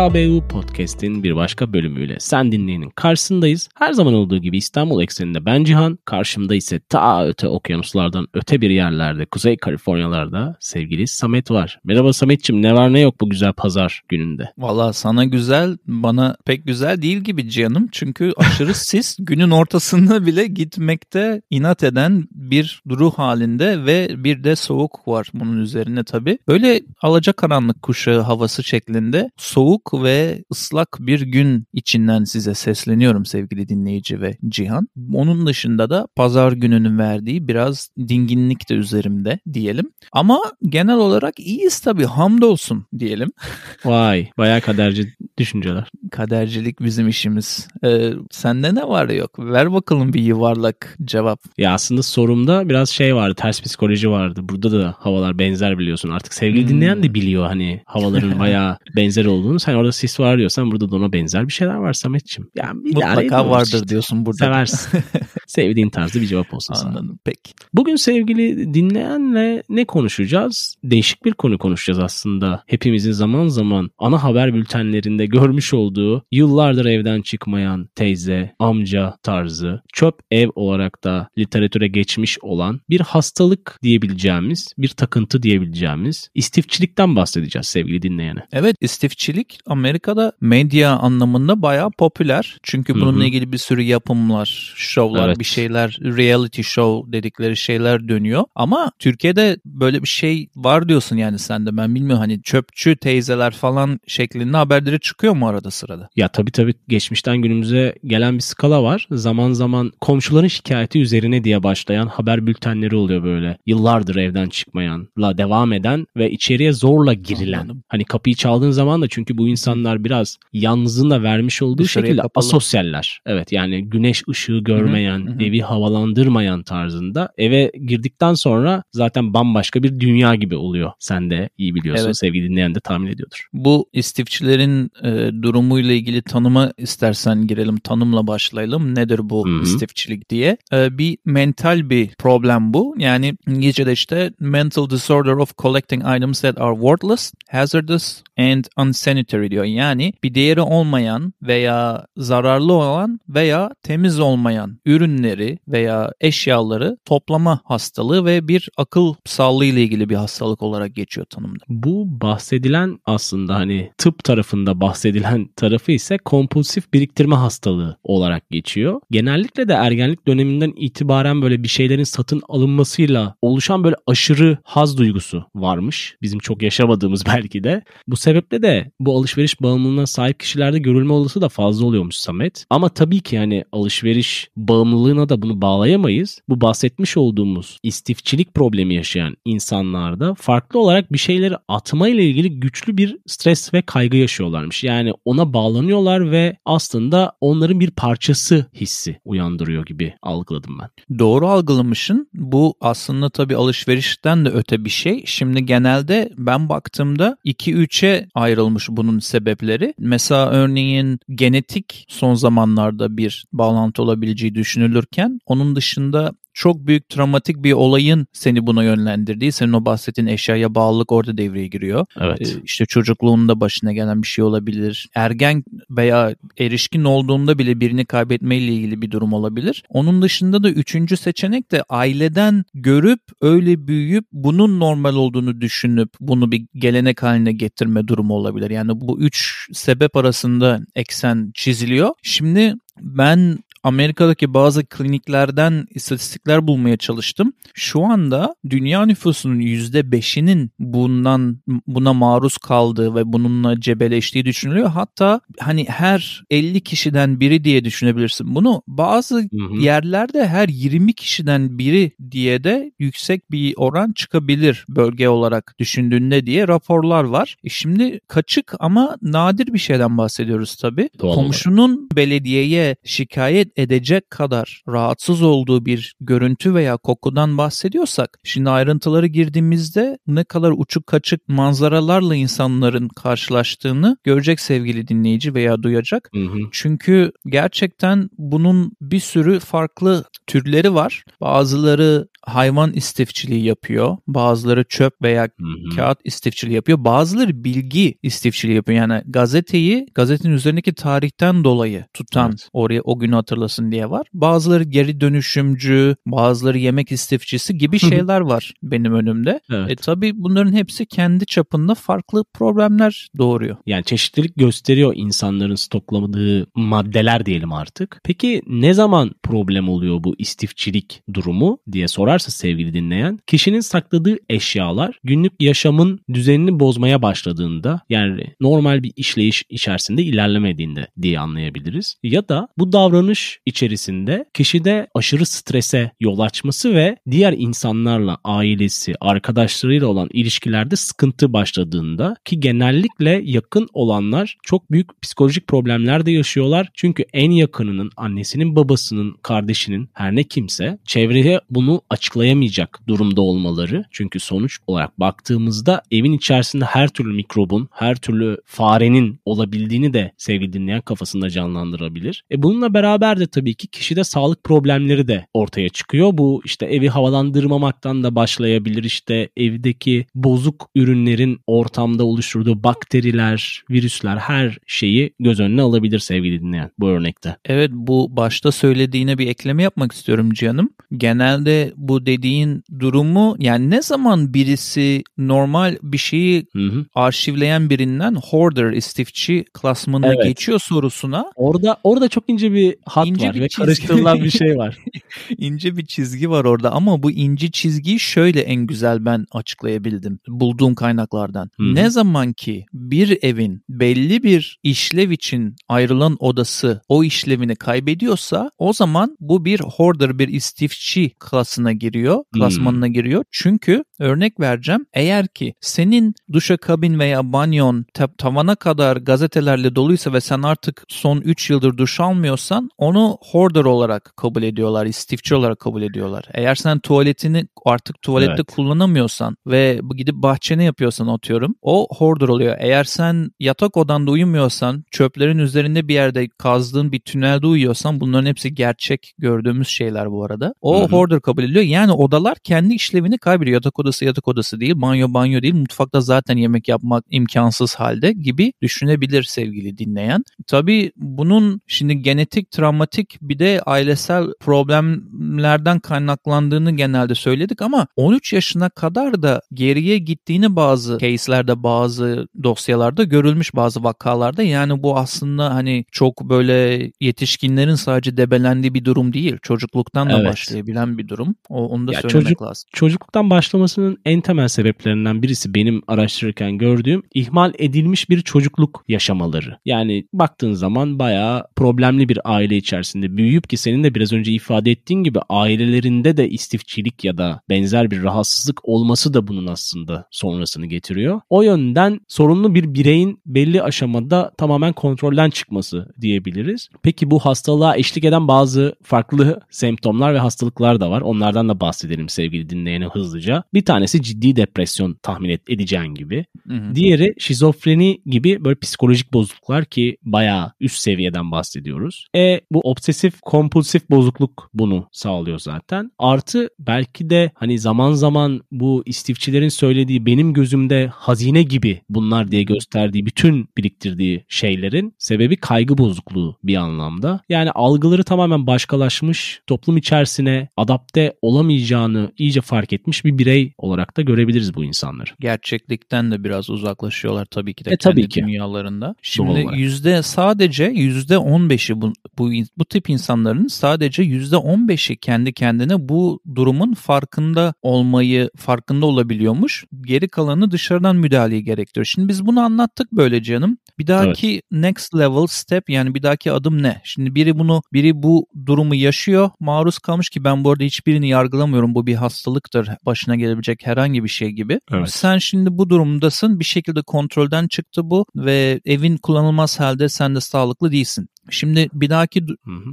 PKBU Podcast'in bir başka bölümüyle sen dinleyenin karşısındayız. Her zaman olduğu gibi İstanbul ekseninde ben Cihan, karşımda ise ta öte okyanuslardan öte bir yerlerde, Kuzey Kaliforniyalarda sevgili Samet var. Merhaba Sametçim ne var ne yok bu güzel pazar gününde? Valla sana güzel, bana pek güzel değil gibi canım. Çünkü aşırı sis günün ortasında bile gitmekte inat eden bir ruh halinde ve bir de soğuk var bunun üzerine tabii. Böyle alacakaranlık kuşağı havası şeklinde soğuk ve ıslak bir gün içinden size sesleniyorum sevgili dinleyici ve Cihan. Onun dışında da pazar gününün verdiği biraz dinginlik de üzerimde diyelim. Ama genel olarak iyiyiz tabii hamdolsun diyelim. Vay bayağı kaderci düşünceler. Kadercilik bizim işimiz. Ee, sende ne var yok? Ver bakalım bir yuvarlak cevap. Ya aslında sorumda biraz şey vardı ters psikoloji vardı. Burada da havalar benzer biliyorsun. Artık sevgili dinleyen de biliyor hani havaların bayağı benzer olduğunu. Sen orada sis var diyorsan burada da ona benzer bir şeyler var Sametçim. Yani Mutlaka vardır işte. diyorsun burada. Seversin. Sevdiğin tarzda bir cevap olsun Anladım. sana. Peki. Bugün sevgili dinleyenle ne konuşacağız? Değişik bir konu konuşacağız aslında. Hepimizin zaman zaman ana haber bültenlerinde görmüş olduğu yıllardır evden çıkmayan teyze, amca tarzı, çöp ev olarak da literatüre geçmiş olan bir hastalık diyebileceğimiz, bir takıntı diyebileceğimiz istifçilikten bahsedeceğiz sevgili dinleyene. Evet istifçilik Amerika'da medya anlamında bayağı popüler. Çünkü bununla Hı-hı. ilgili bir sürü yapımlar, şovlar, evet. bir şeyler, reality show dedikleri şeyler dönüyor. Ama Türkiye'de böyle bir şey var diyorsun yani sen de ben bilmiyorum hani çöpçü teyzeler falan şeklinde haberleri çıkıyor mu arada sırada? Ya tabii tabii geçmişten günümüze gelen bir skala var. Zaman zaman komşuların şikayeti üzerine diye başlayan haber bültenleri oluyor böyle. Yıllardır evden çıkmayanla devam eden ve içeriye zorla girilen. Anladım. Hani kapıyı çaldığın zaman da çünkü bu insanlar biraz yalnızlığın da vermiş olduğu Dışarıya şekilde kapalı. asosyaller. Evet yani güneş ışığı görmeyen, hı hı. evi havalandırmayan tarzında eve girdikten sonra zaten bambaşka bir dünya gibi oluyor. Sen de iyi biliyorsun evet. sevgili dinleyen de tahmin ediyordur. Bu istifçilerin e, durumuyla ilgili tanıma istersen girelim. Tanımla başlayalım. Nedir bu Hı-hı. istifçilik diye. E, bir mental bir problem bu. Yani İngilizce'de işte mental disorder of collecting items that are worthless, hazardous and unsanitary diyor. Yani bir değeri olmayan veya zararlı olan veya temiz olmayan ürünleri veya eşyaları toplama hastalığı ve bir akıl sağlığı ile ilgili bir hastalık olarak geçiyor tanımda. Bu bahsedilen aslında hani tıp tarafında bahsedilen tarafı ise kompulsif biriktirme hastalığı olarak geçiyor. Genellikle de ergenlik döneminden itibaren böyle bir şeylerin satın alınmasıyla oluşan böyle aşırı haz duygusu varmış. Bizim çok yaşamadığımız belki de. Bu sebeple de bu alışveriş bağımlılığına sahip kişilerde görülme olası da fazla oluyormuş Samet. Ama tabii ki yani alışveriş bağımlılığına da bunu bağlayamayız. Bu bahsetmiş olduğumuz istifçilik problemi yaşayan insanlarda farklı olarak bir şeyleri atma ile ilgili güçlü bir stres ve kaygı yaşıyorlarmış. Yani ona bağlanıyorlar ve aslında onların bir parçası hissi uyandırıyor gibi algıladım ben. Doğru algılamışsın. Bu aslında tabii alışverişten de öte bir şey. Şimdi genelde ben baktığımda 2-3'e ayrılmış bunun sebepleri. Mesela örneğin genetik son zamanlarda bir bağlantı olabileceği düşünülürken onun dışında çok büyük travmatik bir olayın seni buna yönlendirdiği, senin o bahsettiğin eşyaya bağlılık orada devreye giriyor. Evet. Ee, işte çocukluğunda başına gelen bir şey olabilir. Ergen veya erişkin olduğunda bile birini kaybetmeyle ilgili bir durum olabilir. Onun dışında da üçüncü seçenek de aileden görüp öyle büyüyüp bunun normal olduğunu düşünüp bunu bir gelenek haline getirme durumu olabilir. Yani bu üç sebep arasında eksen çiziliyor. Şimdi ben Amerika'daki bazı kliniklerden istatistikler bulmaya çalıştım. Şu anda dünya nüfusunun %5'inin bundan buna maruz kaldığı ve bununla cebeleştiği düşünülüyor. Hatta hani her 50 kişiden biri diye düşünebilirsin. Bunu bazı hı hı. yerlerde her 20 kişiden biri diye de yüksek bir oran çıkabilir bölge olarak düşündüğünde diye raporlar var. E şimdi kaçık ama nadir bir şeyden bahsediyoruz tabii. Doğal Komşunun olarak. belediyeye şikayet edecek kadar rahatsız olduğu bir görüntü veya kokudan bahsediyorsak şimdi ayrıntıları girdiğimizde ne kadar uçuk kaçık manzaralarla insanların karşılaştığını görecek sevgili dinleyici veya duyacak. Hı hı. Çünkü gerçekten bunun bir sürü farklı türleri var. Bazıları hayvan istifçiliği yapıyor. Bazıları çöp veya Hı hı. kağıt istifçiliği yapıyor. Bazıları bilgi istifçiliği yapıyor. Yani gazeteyi gazetenin üzerindeki tarihten dolayı tutan Evet. oraya o günü hatırlasın diye var. Bazıları geri dönüşümcü, bazıları yemek istifçisi gibi şeyler var benim önümde. Evet. E tabii bunların hepsi kendi çapında farklı problemler doğuruyor. Yani çeşitlilik gösteriyor insanların stoklamadığı maddeler diyelim artık. Peki ne zaman problem oluyor bu istifçilik durumu diye sorarsa sevgili dinleyen, kişinin sakladığı eşyalar günlük yaşamın düzenini bozmaya başladığında yani normal bir işleyiş içerisinde ilerlemediğinde diye anlayabiliriz. Ya da bu davranış içerisinde kişide aşırı strese yol açması ve diğer insanlarla ailesi, arkadaşlarıyla olan ilişkilerde sıkıntı başladığında ki genellikle yakın olanlar çok büyük psikolojik problemler de yaşıyorlar. Çünkü en yakınının, annesinin, babasının, kardeşinin her ne kimse çevreye bunu açıklayamayacak durumda olmaları. Çünkü sonuç olarak baktığımızda evin içerisinde her türlü mikrobun, her türlü farenin olabildiğini de sevgili dinleyen kafasında canlandırabilir. E bununla beraber de tabii ki kişide sağlık problemleri de ortaya çıkıyor. Bu işte evi havalandırmamaktan da başlayabilir. İşte evdeki bozuk ürünlerin ortamda oluşturduğu bakteriler, virüsler her şeyi göz önüne alabilir sevgili dinleyen bu örnekte. Evet bu başta söylediğine bir ekleme yapmak istiyorum Cihan'ım. Genelde bu dediğin durumu yani ne zaman birisi normal bir şeyi Hı hı. arşivleyen birinden hoarder istifçi klasmanına Evet. geçiyor sorusuna Orada orada çok ince bir hat İnce var bir ve çizgi. karıştırılan bir şey var. ince bir çizgi var orada ama bu ince çizgiyi şöyle en güzel ben açıklayabildim bulduğum kaynaklardan. Hı hı. Ne zaman ki bir evin belli bir işlev için ayrılan odası o işlevini kaybediyorsa o zaman bu bir hoarder bir istifçi klasına giriyor, klasmanına giriyor. Çünkü örnek vereceğim eğer ki senin duşakabin veya banyon ta- tavana kadar gazetelerle doluysa ve sen artık son 3 yıldır duş almıyorsan onu hoarder olarak kabul ediyorlar, istifçi olarak kabul ediyorlar. Eğer sen tuvaletini artık tuvalette Evet. kullanamıyorsan ve gidip bahçene yapıyorsan atıyorum o hoarder oluyor. Eğer sen yatak odanda uyumuyorsan çöplerin üzerinde bir yerde kazdığın bir tünelde uyuyorsan bunların hepsi gerçek gördüğümüz şeyler bu arada. O Hı hı. hoarder kabul ediliyor. Yani odalar kendi işlevini kaybediyor. Yatak odası yatak odası değil, banyo banyo değil, mutfakta zaten yemek yapmak imkansız halde gibi düşünebilir sevgili dinleyen. Tabii bunun şimdi genetik, travmatik bir de ailesel problemlerden kaynaklandığını genelde söyledik ama 13 yaşına kadar da geriye gittiğini bazı case'lerde, bazı dosyalarda görülmüş bazı vakalarda. Yani bu aslında hani çok böyle yetişkinlerin sadece debelendiği bir durum değil. Çocukluktan da Evet. başlayabilen bir durum. O, onu da Ya söylemek çocuk- lazım. Çocukluktan başlamasının en temel sebeplerinden birisi benim araştırırken gördüğüm ihmal edilmiş bir çocukluk yaşamaları. Yani baktığın zaman bayağı problemli bir aile içerisinde büyüyüp ki senin de biraz önce ifade ettiğin gibi ailelerinde de istifçilik ya da benzer bir rahatsızlık olması da bunun aslında sonrasını getiriyor. O yönden sorunlu bir bireyin belli aşamada tamamen kontrolden çıkması diyebiliriz. Peki bu hastalığa eşlik eden bazı farklı semptomlar ve hastalıklar da var. Onlardan da bahsedelim sevgili dinleyene hızlıca. Bir tanesi ciddi depresyon tahmin et- edeceğin gibi. Hı hı. Diğeri şizofreni gibi böyle psikolojik bozukluklar ki bayağı üst seviyeden bahsediyoruz. E bu obsesif kompulsif bozukluk bunu sağlıyor zaten. Artı belki de hani zaman zaman bu istifçilerin söylediği benim gözümde hazine gibi bunlar diye gösterdiği bütün biriktirdiği şeylerin sebebi kaygı bozukluğu bir anlamda. Yani algıları tamamen başkalaşmış, toplum içerisine adapte olamayacağını iyice fark etmiş bir birey olarak da görebiliriz bu insanları. gerçeklikten de biraz uzaklaşıyorlar tabii ki de E, kendi tabii ki. dünyalarında. Şimdi yüzde sadece yüzde 15'i bu, bu bu tip insanların sadece yüzde 15'i kendi kendine bu durumun farkında olmayı farkında olabiliyormuş. Geri kalanı dışarıdan müdahaleyi gerektiriyor. Şimdi biz bunu anlattık böyle canım. Bir dahaki next level step yani bir dahaki adım ne? Şimdi biri bunu biri bu durumu yaşıyor, maruz kalmış ki ben bu arada hiçbirini yargılamıyorum. Bu bir hastalıktır. Başına gelebilecek herhangi bir şey gibi. Evet. Sen şimdi bu durumdasın. Bir şekilde kontrolden çıktı bu ve evin kullanılmaz halde sen de sağlıklı değilsin. Şimdi bir dahaki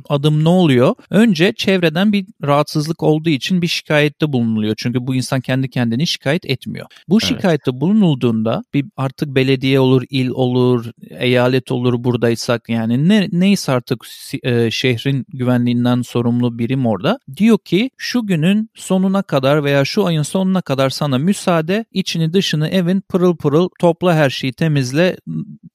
adım ne oluyor? Önce çevreden bir rahatsızlık olduğu için bir şikayette bulunuluyor. Çünkü bu insan kendi kendini şikayet etmiyor. Bu evet. şikayette bulunulduğunda bir artık belediye olur, il olur, eyalet olur buradaysak yani ne neyse artık e, şehrin güvenliğinden sorumlu birim orada diyor ki şu günün sonuna kadar veya şu ayın sonuna kadar sana müsaade içini dışını evin pırıl pırıl topla her şeyi temizle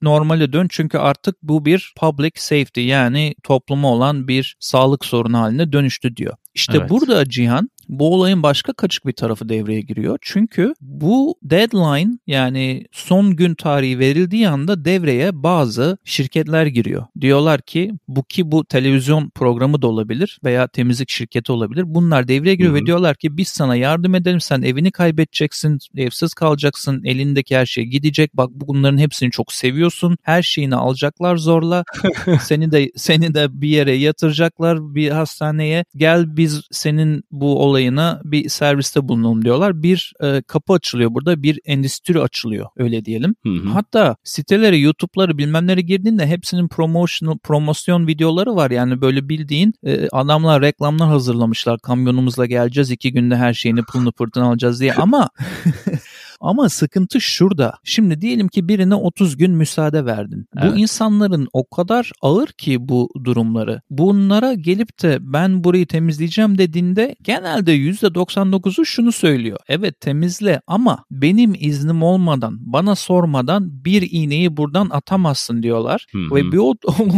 normale dön çünkü artık bu bir public safety yani topluma olan bir sağlık sorunu haline dönüştü diyor. İşte evet. burada Cihan bu olayın başka kaçık bir tarafı devreye giriyor. Çünkü bu deadline yani son gün tarihi verildiği anda devreye bazı şirketler giriyor. Diyorlar ki bu ki bu televizyon programı da olabilir veya temizlik şirketi olabilir. Bunlar devreye giriyor Hı-hı. ve diyorlar ki biz sana yardım edelim sen evini kaybedeceksin, evsiz kalacaksın, elindeki her şey gidecek. Bak bunların hepsini çok seviyorsun. Her şeyini alacaklar zorla. seni de seni de bir yere yatıracaklar bir hastaneye. Gel biz senin bu olayına bir serviste bulunalım diyorlar. Bir e, kapı açılıyor burada bir endüstri açılıyor öyle diyelim. Hı hı. Hatta sitelere YouTube'ları bilmemlere girdiğinde hepsinin promotional promosyon videoları var. Yani böyle bildiğin e, adamlar reklamlar hazırlamışlar. Kamyonumuzla geleceğiz iki günde her şeyini pılını pırtını alacağız diye ama Ama sıkıntı şurada. Şimdi diyelim ki birine 30 gün müsaade verdin. Evet. Bu insanların o kadar ağır ki bu durumları. Bunlara gelip de ben burayı temizleyeceğim dediğinde genelde %99'u şunu söylüyor. Evet temizle ama benim iznim olmadan, bana sormadan bir iğneyi buradan atamazsın diyorlar. Hı-hı. Ve bir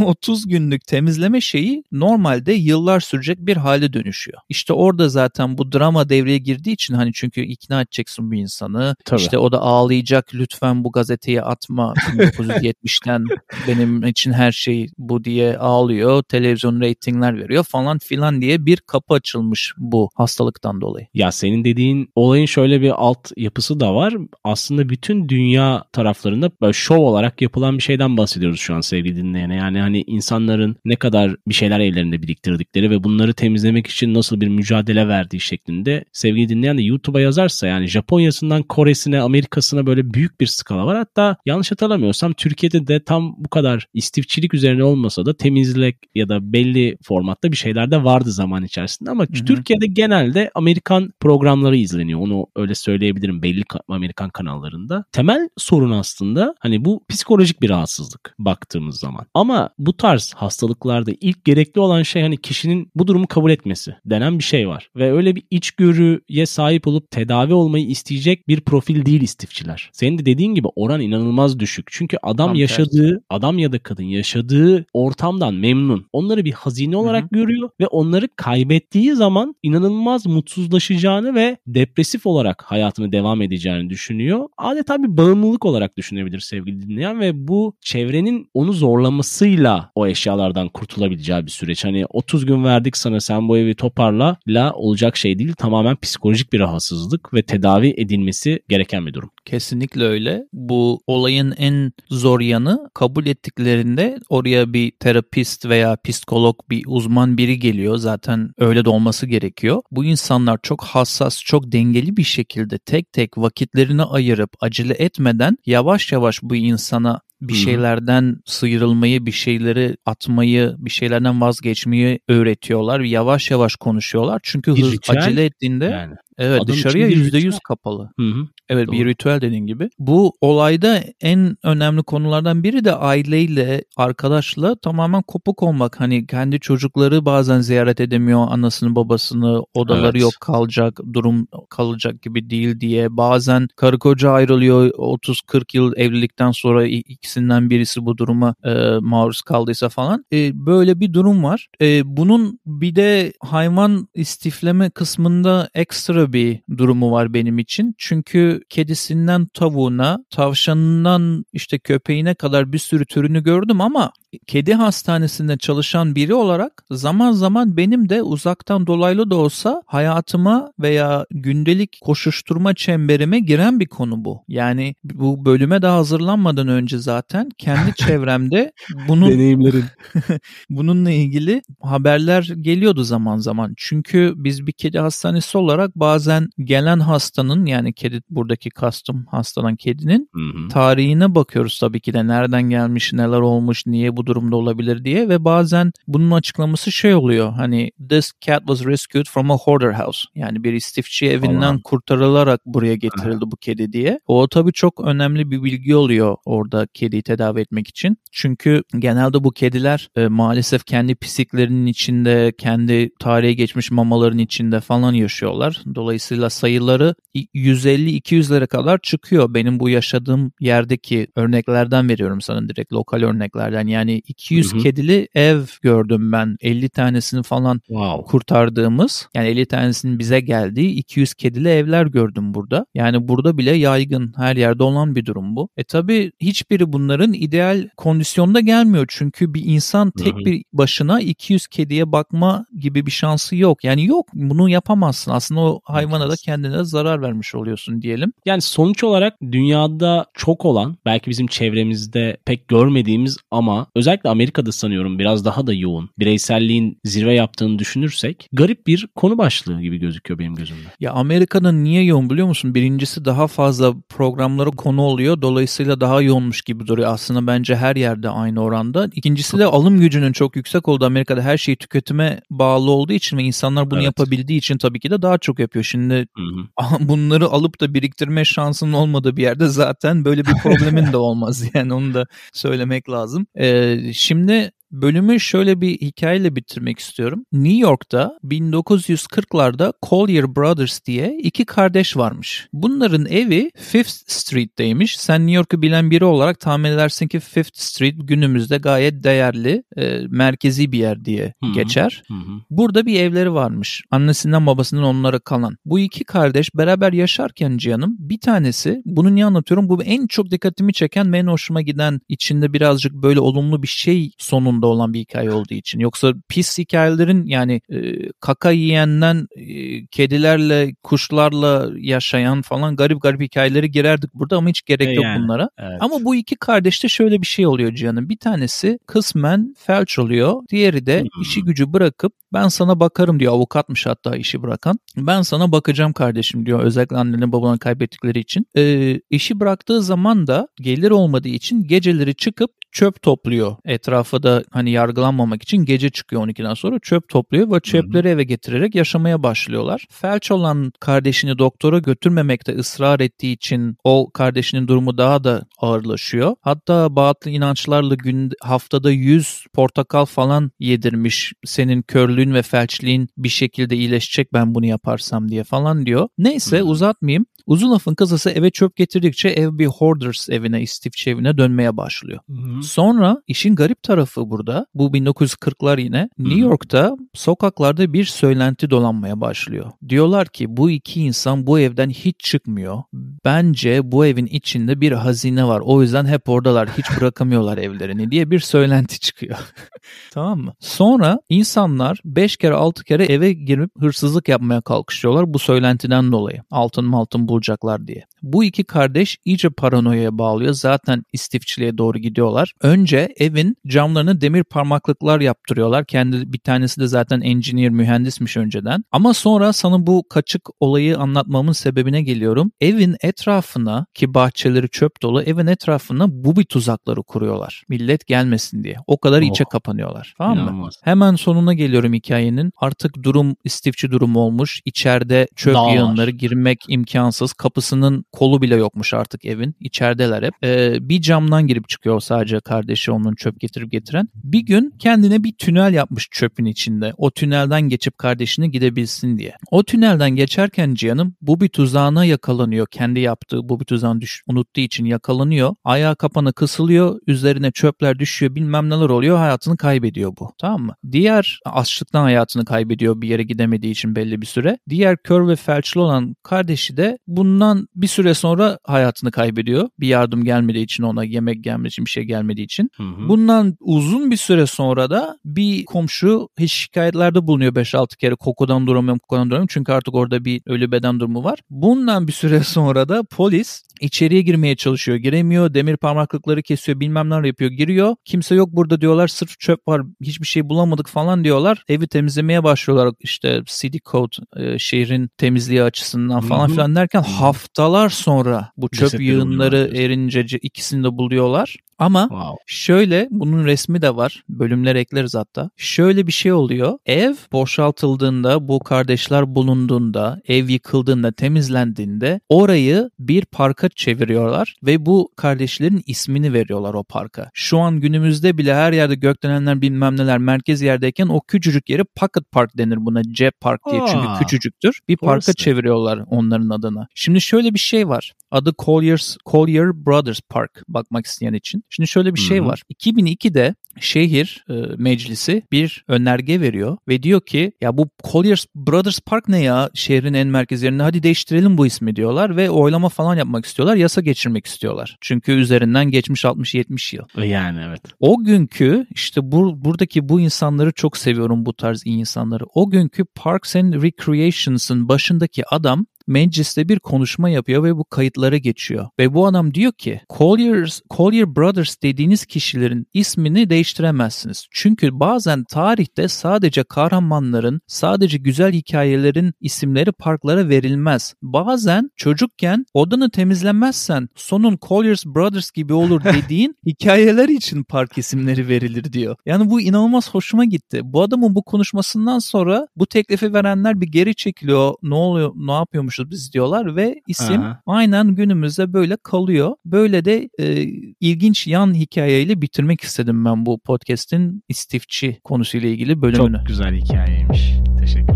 30 günlük temizleme şeyi normalde yıllar sürecek bir hale dönüşüyor. İşte orada zaten bu drama devreye girdiği için hani çünkü ikna edeceksin bir insanı. Tabii. İşte o da ağlayacak lütfen bu gazeteyi atma 1970'ten benim için her şey bu diye ağlıyor. Televizyon reytingler veriyor falan filan diye bir kapı açılmış bu hastalıktan dolayı. Ya senin dediğin olayın şöyle bir alt yapısı da var. Aslında bütün dünya taraflarında böyle şov olarak yapılan bir şeyden bahsediyoruz şu an sevgili dinleyene. Yani hani insanların ne kadar bir şeyler ellerinde biriktirdikleri ve bunları temizlemek için nasıl bir mücadele verdiği şeklinde sevgili dinleyen de YouTube'a yazarsa yani Japonya'sından Kore'si Çin'sine, Amerika'sına böyle büyük bir skala var. Hatta yanlış hatırlamıyorsam Türkiye'de de tam bu kadar istifçilik üzerine olmasa da temizlik ya da belli formatta bir şeyler de vardı zaman içerisinde. Ama Hı-hı. Türkiye'de genelde Amerikan programları izleniyor. Onu öyle söyleyebilirim belli Amerikan kanallarında. Temel sorun aslında hani bu psikolojik bir rahatsızlık baktığımız zaman. Ama bu tarz hastalıklarda ilk gerekli olan şey hani kişinin bu durumu kabul etmesi denen bir şey var. Ve öyle bir içgörüye sahip olup tedavi olmayı isteyecek bir profil profil değil istifçiler. Senin de dediğin gibi oran inanılmaz düşük. Çünkü adam Tam yaşadığı, tersi. adam ya da kadın yaşadığı ortamdan memnun. Onları bir hazine olarak Hı-hı. görüyor ve onları kaybettiği zaman inanılmaz mutsuzlaşacağını ve depresif olarak hayatını devam edeceğini düşünüyor. Adeta bir bağımlılık olarak düşünebilir sevgili dinleyen ve bu çevrenin onu zorlamasıyla o eşyalardan kurtulabileceği bir süreç. Hani 30 gün verdik sana sen bu evi toparla la olacak şey değil. Tamamen psikolojik bir rahatsızlık ve tedavi edilmesi gereken bir durum. Kesinlikle öyle. Bu olayın en zor yanı kabul ettiklerinde oraya bir terapist veya psikolog bir uzman biri geliyor. Zaten öyle de olması gerekiyor. Bu insanlar çok hassas, çok dengeli bir şekilde tek tek vakitlerini ayırıp acele etmeden yavaş yavaş bu insana bir şeylerden sıyrılmayı, bir şeyleri atmayı, bir şeylerden vazgeçmeyi öğretiyorlar. Yavaş yavaş konuşuyorlar. Çünkü hız, acele ettiğinde yani. Evet Adam dışarıya yüzde yüz kapalı. Hı hı. Evet Doğru. bir ritüel dediğin gibi. Bu olayda en önemli konulardan biri de aileyle, arkadaşla tamamen kopuk olmak. Hani kendi çocukları bazen ziyaret edemiyor anasını babasını, odaları evet. yok kalacak, durum kalacak gibi değil diye. Bazen karı koca ayrılıyor 30-40 yıl evlilikten sonra ikisinden birisi bu duruma e, maruz kaldıysa falan. E, böyle bir durum var. E, bunun bir de hayvan istifleme kısmında ekstra bir durumu var benim için. Çünkü kedisinden tavuğuna, tavşanından işte köpeğine kadar bir sürü türünü gördüm ama kedi hastanesinde çalışan biri olarak zaman zaman benim de uzaktan dolaylı da olsa hayatıma veya gündelik koşuşturma çemberime giren bir konu bu. Yani bu bölüme de hazırlanmadan önce zaten kendi çevremde bunun deneyimlerin bununla ilgili haberler geliyordu zaman zaman. Çünkü biz bir kedi hastanesi olarak bazı bazen gelen hastanın yani kedi buradaki custom hastadan kedinin Hı hı. tarihine bakıyoruz tabii ki de nereden gelmiş, neler olmuş, niye bu durumda olabilir diye ve bazen bunun açıklaması şey oluyor. Hani this cat was rescued from a hoarder house. Yani bir istifçi evinden Falan. kurtarılarak buraya getirildi bu kedi diye. O tabii çok önemli bir bilgi oluyor orada kediyi tedavi etmek için. Çünkü genelde bu kediler e, maalesef kendi pisliklerinin içinde, kendi tarihe geçmiş mamaların içinde falan yaşıyorlar. Dolayısıyla sayıları 150-200'lere kadar çıkıyor. Benim bu yaşadığım yerdeki örneklerden veriyorum sana direkt lokal örneklerden. Yani 200 Hı hı. kedili ev gördüm ben. 50 tanesini falan Wow. kurtardığımız yani 50 tanesinin bize geldiği 200 kedili evler gördüm burada. Yani burada bile yaygın her yerde olan bir durum bu. E tabi hiçbiri bunların ideal kondisyonda gelmiyor. Çünkü bir insan tek Hı hı. bir başına 200 kediye bakma gibi bir şansı yok. Yani yok bunu yapamazsın. Aslında o hayvana da kendine zarar vermiş oluyorsun diyelim. Yani sonuç olarak dünyada çok olan belki bizim çevremizde pek görmediğimiz ama özellikle Amerika'da sanıyorum biraz daha da yoğun bireyselliğin zirve yaptığını düşünürsek garip bir konu başlığı gibi gözüküyor benim gözümde. Ya Amerika'nın niye yoğun biliyor musun? Birincisi daha fazla programlara konu oluyor. Dolayısıyla daha yoğunmuş gibi duruyor. Aslında bence her yerde aynı oranda. İkincisi de alım gücünün çok yüksek olduğu Amerika'da her şey tüketime bağlı olduğu için ve insanlar bunu Evet. yapabildiği için tabii ki de daha çok yapıyor. Şimdi Hı hı. bunları alıp da biriktirme şansının olmadığı bir yerde zaten böyle bir problemin de olmaz. Yani onu da söylemek lazım. Ee, şimdi bölümü şöyle bir hikayeyle bitirmek istiyorum. New York'ta 1940'larda Collier Brothers diye iki kardeş varmış. Bunların evi Fifth Street'teymiş. Sen New York'u bilen biri olarak tahmin edersin ki Fifth Street günümüzde gayet değerli, e, merkezi bir yer diye Hı hı. geçer. Hı hı. Burada bir evleri varmış. Annesinden babasından onlara kalan. Bu iki kardeş beraber yaşarken Cihan'ım bir tanesi bunu niye anlatıyorum? Bu en çok dikkatimi çeken ve en hoşuma giden içinde birazcık böyle olumlu bir şey sonunda olan bir hikaye olduğu için. Yoksa pis hikayelerin yani e, kaka yiyenden e, kedilerle kuşlarla yaşayan falan garip garip hikayeleri girerdik burada ama hiç gerek E yok yani. bunlara. Evet. Ama bu iki kardeşte şöyle bir şey oluyor Cihan'ım. Bir tanesi kısmen felç oluyor. Diğeri de Hmm. işi gücü bırakıp ben sana bakarım diyor. Avukatmış hatta işi bırakan. Ben sana bakacağım kardeşim diyor. Özellikle annelerini babalarını kaybettikleri için. Ee, işi bıraktığı zaman da gelir olmadığı için geceleri çıkıp çöp topluyor. Etrafa da hani yargılanmamak için gece çıkıyor 12'den sonra çöp topluyor ve çöpleri eve getirerek yaşamaya başlıyorlar. Felç olan kardeşini doktora götürmemekte ısrar ettiği için o kardeşinin durumu daha da ağırlaşıyor. Hatta batıl inançlarla gün haftada 100 portakal falan yedirmiş. Senin körlüğün ve felçliğin bir şekilde iyileşecek ben bunu yaparsam diye falan diyor. Neyse uzatmayayım. Uzun lafın kısası eve çöp getirdikçe ev bir hoarders evine, istifçi evine dönmeye başlıyor. Hı hı. Sonra işin garip tarafı burada. Bu 1940'lar yine New Hı. York'ta sokaklarda bir söylenti dolanmaya başlıyor. Diyorlar ki bu iki insan bu evden hiç çıkmıyor. Bence bu evin içinde bir hazine var. O yüzden hep oradalar. Hiç bırakamıyorlar evlerini diye bir söylenti çıkıyor. tamam mı? Sonra insanlar 5 kere 6 kere eve girip hırsızlık yapmaya kalkışıyorlar bu söylentiden dolayı. Altın maltın bulacaklar diye. Bu iki kardeş iyice paranoyaya bağlıyor. Zaten istifçiliğe doğru gidiyorlar. Önce evin camlarına demir parmaklıklar yaptırıyorlar. Kendi bir tanesi de zaten engineer mühendismiş önceden. Ama sonra sana bu kaçık olayı anlatmamın sebebine geliyorum. Evin etrafına ki bahçeleri çöp dolu evin etrafına bubi tuzakları kuruyorlar. Millet gelmesin diye. O kadar Oh. içe kapanıyorlar. Tamam mı? İnanılmaz. Hemen sonuna geliyorum hikayenin. Artık durum istifçi durumu olmuş. İçeride çöp Dağlar. yığınları girmek imkansız. Kapısının kolu bile yokmuş artık evin. İçerideler hep. Ee, bir camdan girip çıkıyor sadece kardeşi onun çöp getirip getiren. Bir gün kendine bir tünel yapmış çöpün içinde. O tünelden geçip kardeşine gidebilsin diye. O tünelden geçerken Cihan'ım bu bir tuzağına yakalanıyor. Kendi yaptığı bu bir tuzağını düş- unuttuğu için yakalanıyor. Ayağı kapana kısılıyor. Üzerine çöpler düşüyor. Bilmem neler oluyor. Hayatını kaybediyor bu. Tamam mı? Diğer açlıktan hayatını kaybediyor bir yere gidemediği için belli bir süre. Diğer kör ve felçli olan kardeşi de bundan bir süre sonra hayatını kaybediyor. Bir yardım gelmediği için ona yemek gelmediği için bir şey gelmediği için. Hı hı. Bundan uzun bir süre sonra da bir komşu hiç şikayetlerde bulunuyor 5-6 kere kokudan duramıyorum kokudan duramıyorum çünkü artık orada bir ölü beden durumu var. Bundan bir süre sonra sırada polis içeriye girmeye çalışıyor. Giremiyor. Demir parmaklıkları kesiyor. Bilmem neler yapıyor. Giriyor. Kimse yok burada diyorlar. Sırf çöp var. Hiçbir şey bulamadık falan diyorlar. Evi temizlemeye başlıyorlar. İşte city code e, şehrin temizliği açısından falan Hı hı. filan derken haftalar sonra bu çöp Cesetleri yığınları buluyorlar. erince ce- ikisini de buluyorlar. Ama Wow. Şöyle bunun resmi de var. Bölümler ekleriz hatta. Şöyle bir şey oluyor. Ev boşaltıldığında bu kardeşler bulunduğunda ev yıkıldığında temizlendiğinde orayı bir parka çeviriyorlar ve bu kardeşlerin ismini veriyorlar o parka. Şu an günümüzde bile her yerde gökdelenler bilmem neler merkez yerdeyken o küçücük yeri Pocket Park denir buna. Cep Park diye çünkü Aa, küçücüktür. Bir parka orası. çeviriyorlar onların adını. Şimdi şöyle bir şey var. Adı Collier's, Collier Brothers Park bakmak isteyen için. Şimdi şöyle bir şey var. 2002'de şehir e, meclisi bir önerge veriyor ve diyor ki ya bu Collier Brothers Park ne ya şehrin en merkez yerinde hadi değiştirelim bu ismi diyorlar ve oylama falan yapmak istiyorlar yasa geçirmek istiyorlar. Çünkü üzerinden geçmiş 60-70 yıl. Yani evet. O günkü işte bu, buradaki bu insanları çok seviyorum bu tarz iyi insanları. O günkü Parks and Recreations'ın başındaki adam mecliste bir konuşma yapıyor ve bu kayıtlara geçiyor. Ve bu adam diyor ki Colliers, Collier Brothers dediğiniz kişilerin ismini değiştiremezsiniz. Çünkü bazen tarihte sadece kahramanların, sadece güzel hikayelerin isimleri parklara verilmez. Bazen çocukken odanı temizlemezsen sonun Colliers Brothers gibi olur dediğin hikayeler için park isimleri verilir diyor. Yani bu inanılmaz hoşuma gitti. Bu adamın bu konuşmasından sonra bu teklifi verenler bir geri çekiliyor. Ne oluyor, ne yapıyormuşuz biz diyorlar ve isim Aha. aynen günümüzde böyle kalıyor. Böyle de e, ilginç yan hikayeyle bitirmek istedim ben bu podcast'in istifçi konusuyla ilgili bölümünü. Çok güzel hikayeymiş. Teşekkürler.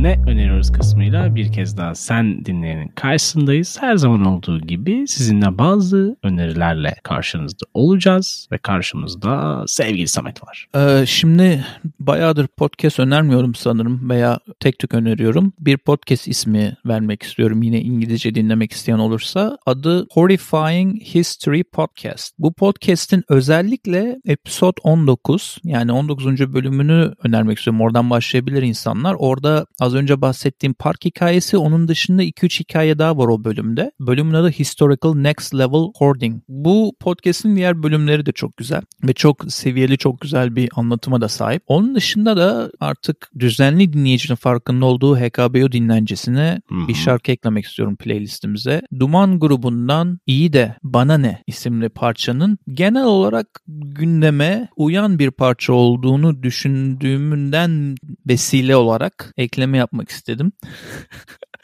Ne öneriyoruz kısmıyla bir kez daha sen dinleyenin karşısındayız. Her zaman olduğu gibi sizinle bazı önerilerle karşınızda olacağız ve karşımızda sevgili Samet var. Ee, şimdi bayağıdır podcast önermiyorum sanırım veya tek tük öneriyorum. Bir podcast ismi vermek istiyorum yine İngilizce dinlemek isteyen olursa. Adı Horrifying History Podcast. Bu podcast'in özellikle episode 19 yani 19. bölümünü önermek istiyorum. Oradan başlayabilir insanlar. Orada az önce bahsettiğim park hikayesi onun dışında 2-3 hikaye daha var o bölümde. Bölümün adı Historical Next Level Hoarding. Bu podcast'in diğer bölümleri de çok güzel ve çok seviyeli çok güzel bir anlatıma da sahip. Onun dışında da artık düzenli dinleyicinin farkında olduğu HKBO dinlencesine Hı hı. bir şarkı eklemek istiyorum playlistimize. Duman grubundan İyi de Bana Ne isimli parçanın genel olarak gündeme uyan bir parça olduğunu düşündüğümden vesile olarak ekleme yapmak istedim.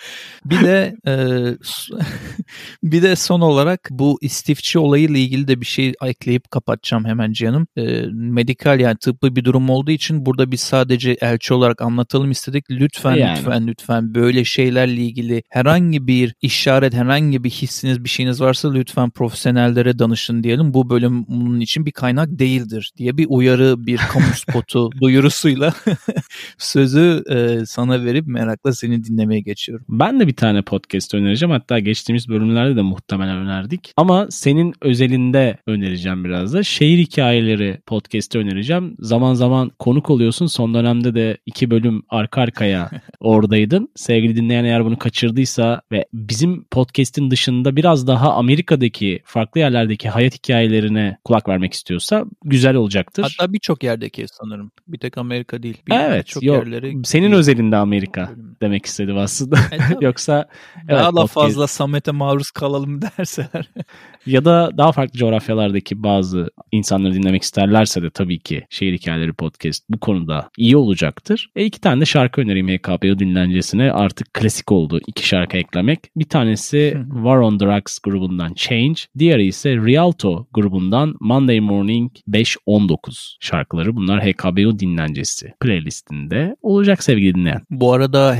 bir de e, bir de son olarak bu istifçi olayıyla ilgili de bir şey ekleyip kapatacağım hemen canım. E, medikal yani tıbbi bir durum olduğu için burada biz sadece elçi olarak anlatalım istedik. Lütfen Yani. lütfen lütfen böyle şeylerle ilgili herhangi bir işaret, herhangi bir hissiniz, bir şeyiniz varsa lütfen profesyonellere danışın diyelim. Bu bölüm bunun için bir kaynak değildir diye bir uyarı, bir kamu spotu duyurusuyla sözü e, sana verip merakla seni dinlemeye geçiyorum. Ben de bir tane podcast önereceğim. Hatta geçtiğimiz bölümlerde de muhtemelen önerdik. Ama senin özelinde önereceğim biraz da. Şehir hikayeleri podcast'i önereceğim. Zaman zaman konuk oluyorsun. Son dönemde de iki bölüm arka arkaya oradaydın. Sevgili dinleyen eğer bunu kaçırdıysa ve bizim podcast'in dışında biraz daha Amerika'daki farklı yerlerdeki hayat hikayelerine kulak vermek istiyorsa güzel olacaktır. Hatta birçok yerdeki sanırım. Bir tek Amerika değil. Bir evet. çok Yok, yerleri senin özelinde Amerika demek istedim aslında. E. Yoksa Daha evet, da podcast- fazla Samet'e maruz kalalım derseler. ya da daha farklı coğrafyalardaki bazı insanları dinlemek isterlerse de tabii ki Şehir Hikayeleri Podcast bu konuda iyi olacaktır. E iki tane de şarkı önereyim HKPO dinlencesine artık klasik oldu iki şarkı eklemek. Bir tanesi War on Drugs grubundan Change, diğeri ise Rialto grubundan Monday Morning 519 şarkıları. Bunlar HKBO dinlencesi playlistinde olacak sevgili dinleyen. Bu arada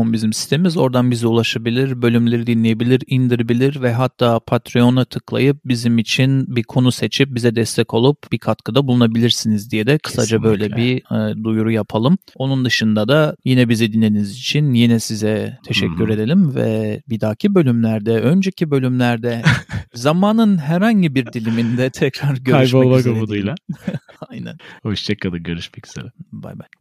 hkbupodcast.com bizim sitemiz. Oradan bize ulaşabilir, bölümleri dinleyebilir, indirebilir ve hatta Patreon'a tıklayıp bizim için bir konu seçip bize destek olup bir katkıda bulunabilirsiniz diye de kısaca böyle Kesinlikle. bir e, duyuru yapalım. Onun dışında da yine bizi dinlediğiniz için yine size teşekkür hı. edelim ve bir dahaki bölümlerde, önceki bölümlerde zamanın herhangi bir diliminde tekrar görüşmek Kaybolmak üzere. umuduyla. Aynen. Hoşçakalın görüşmek üzere. Bay bay.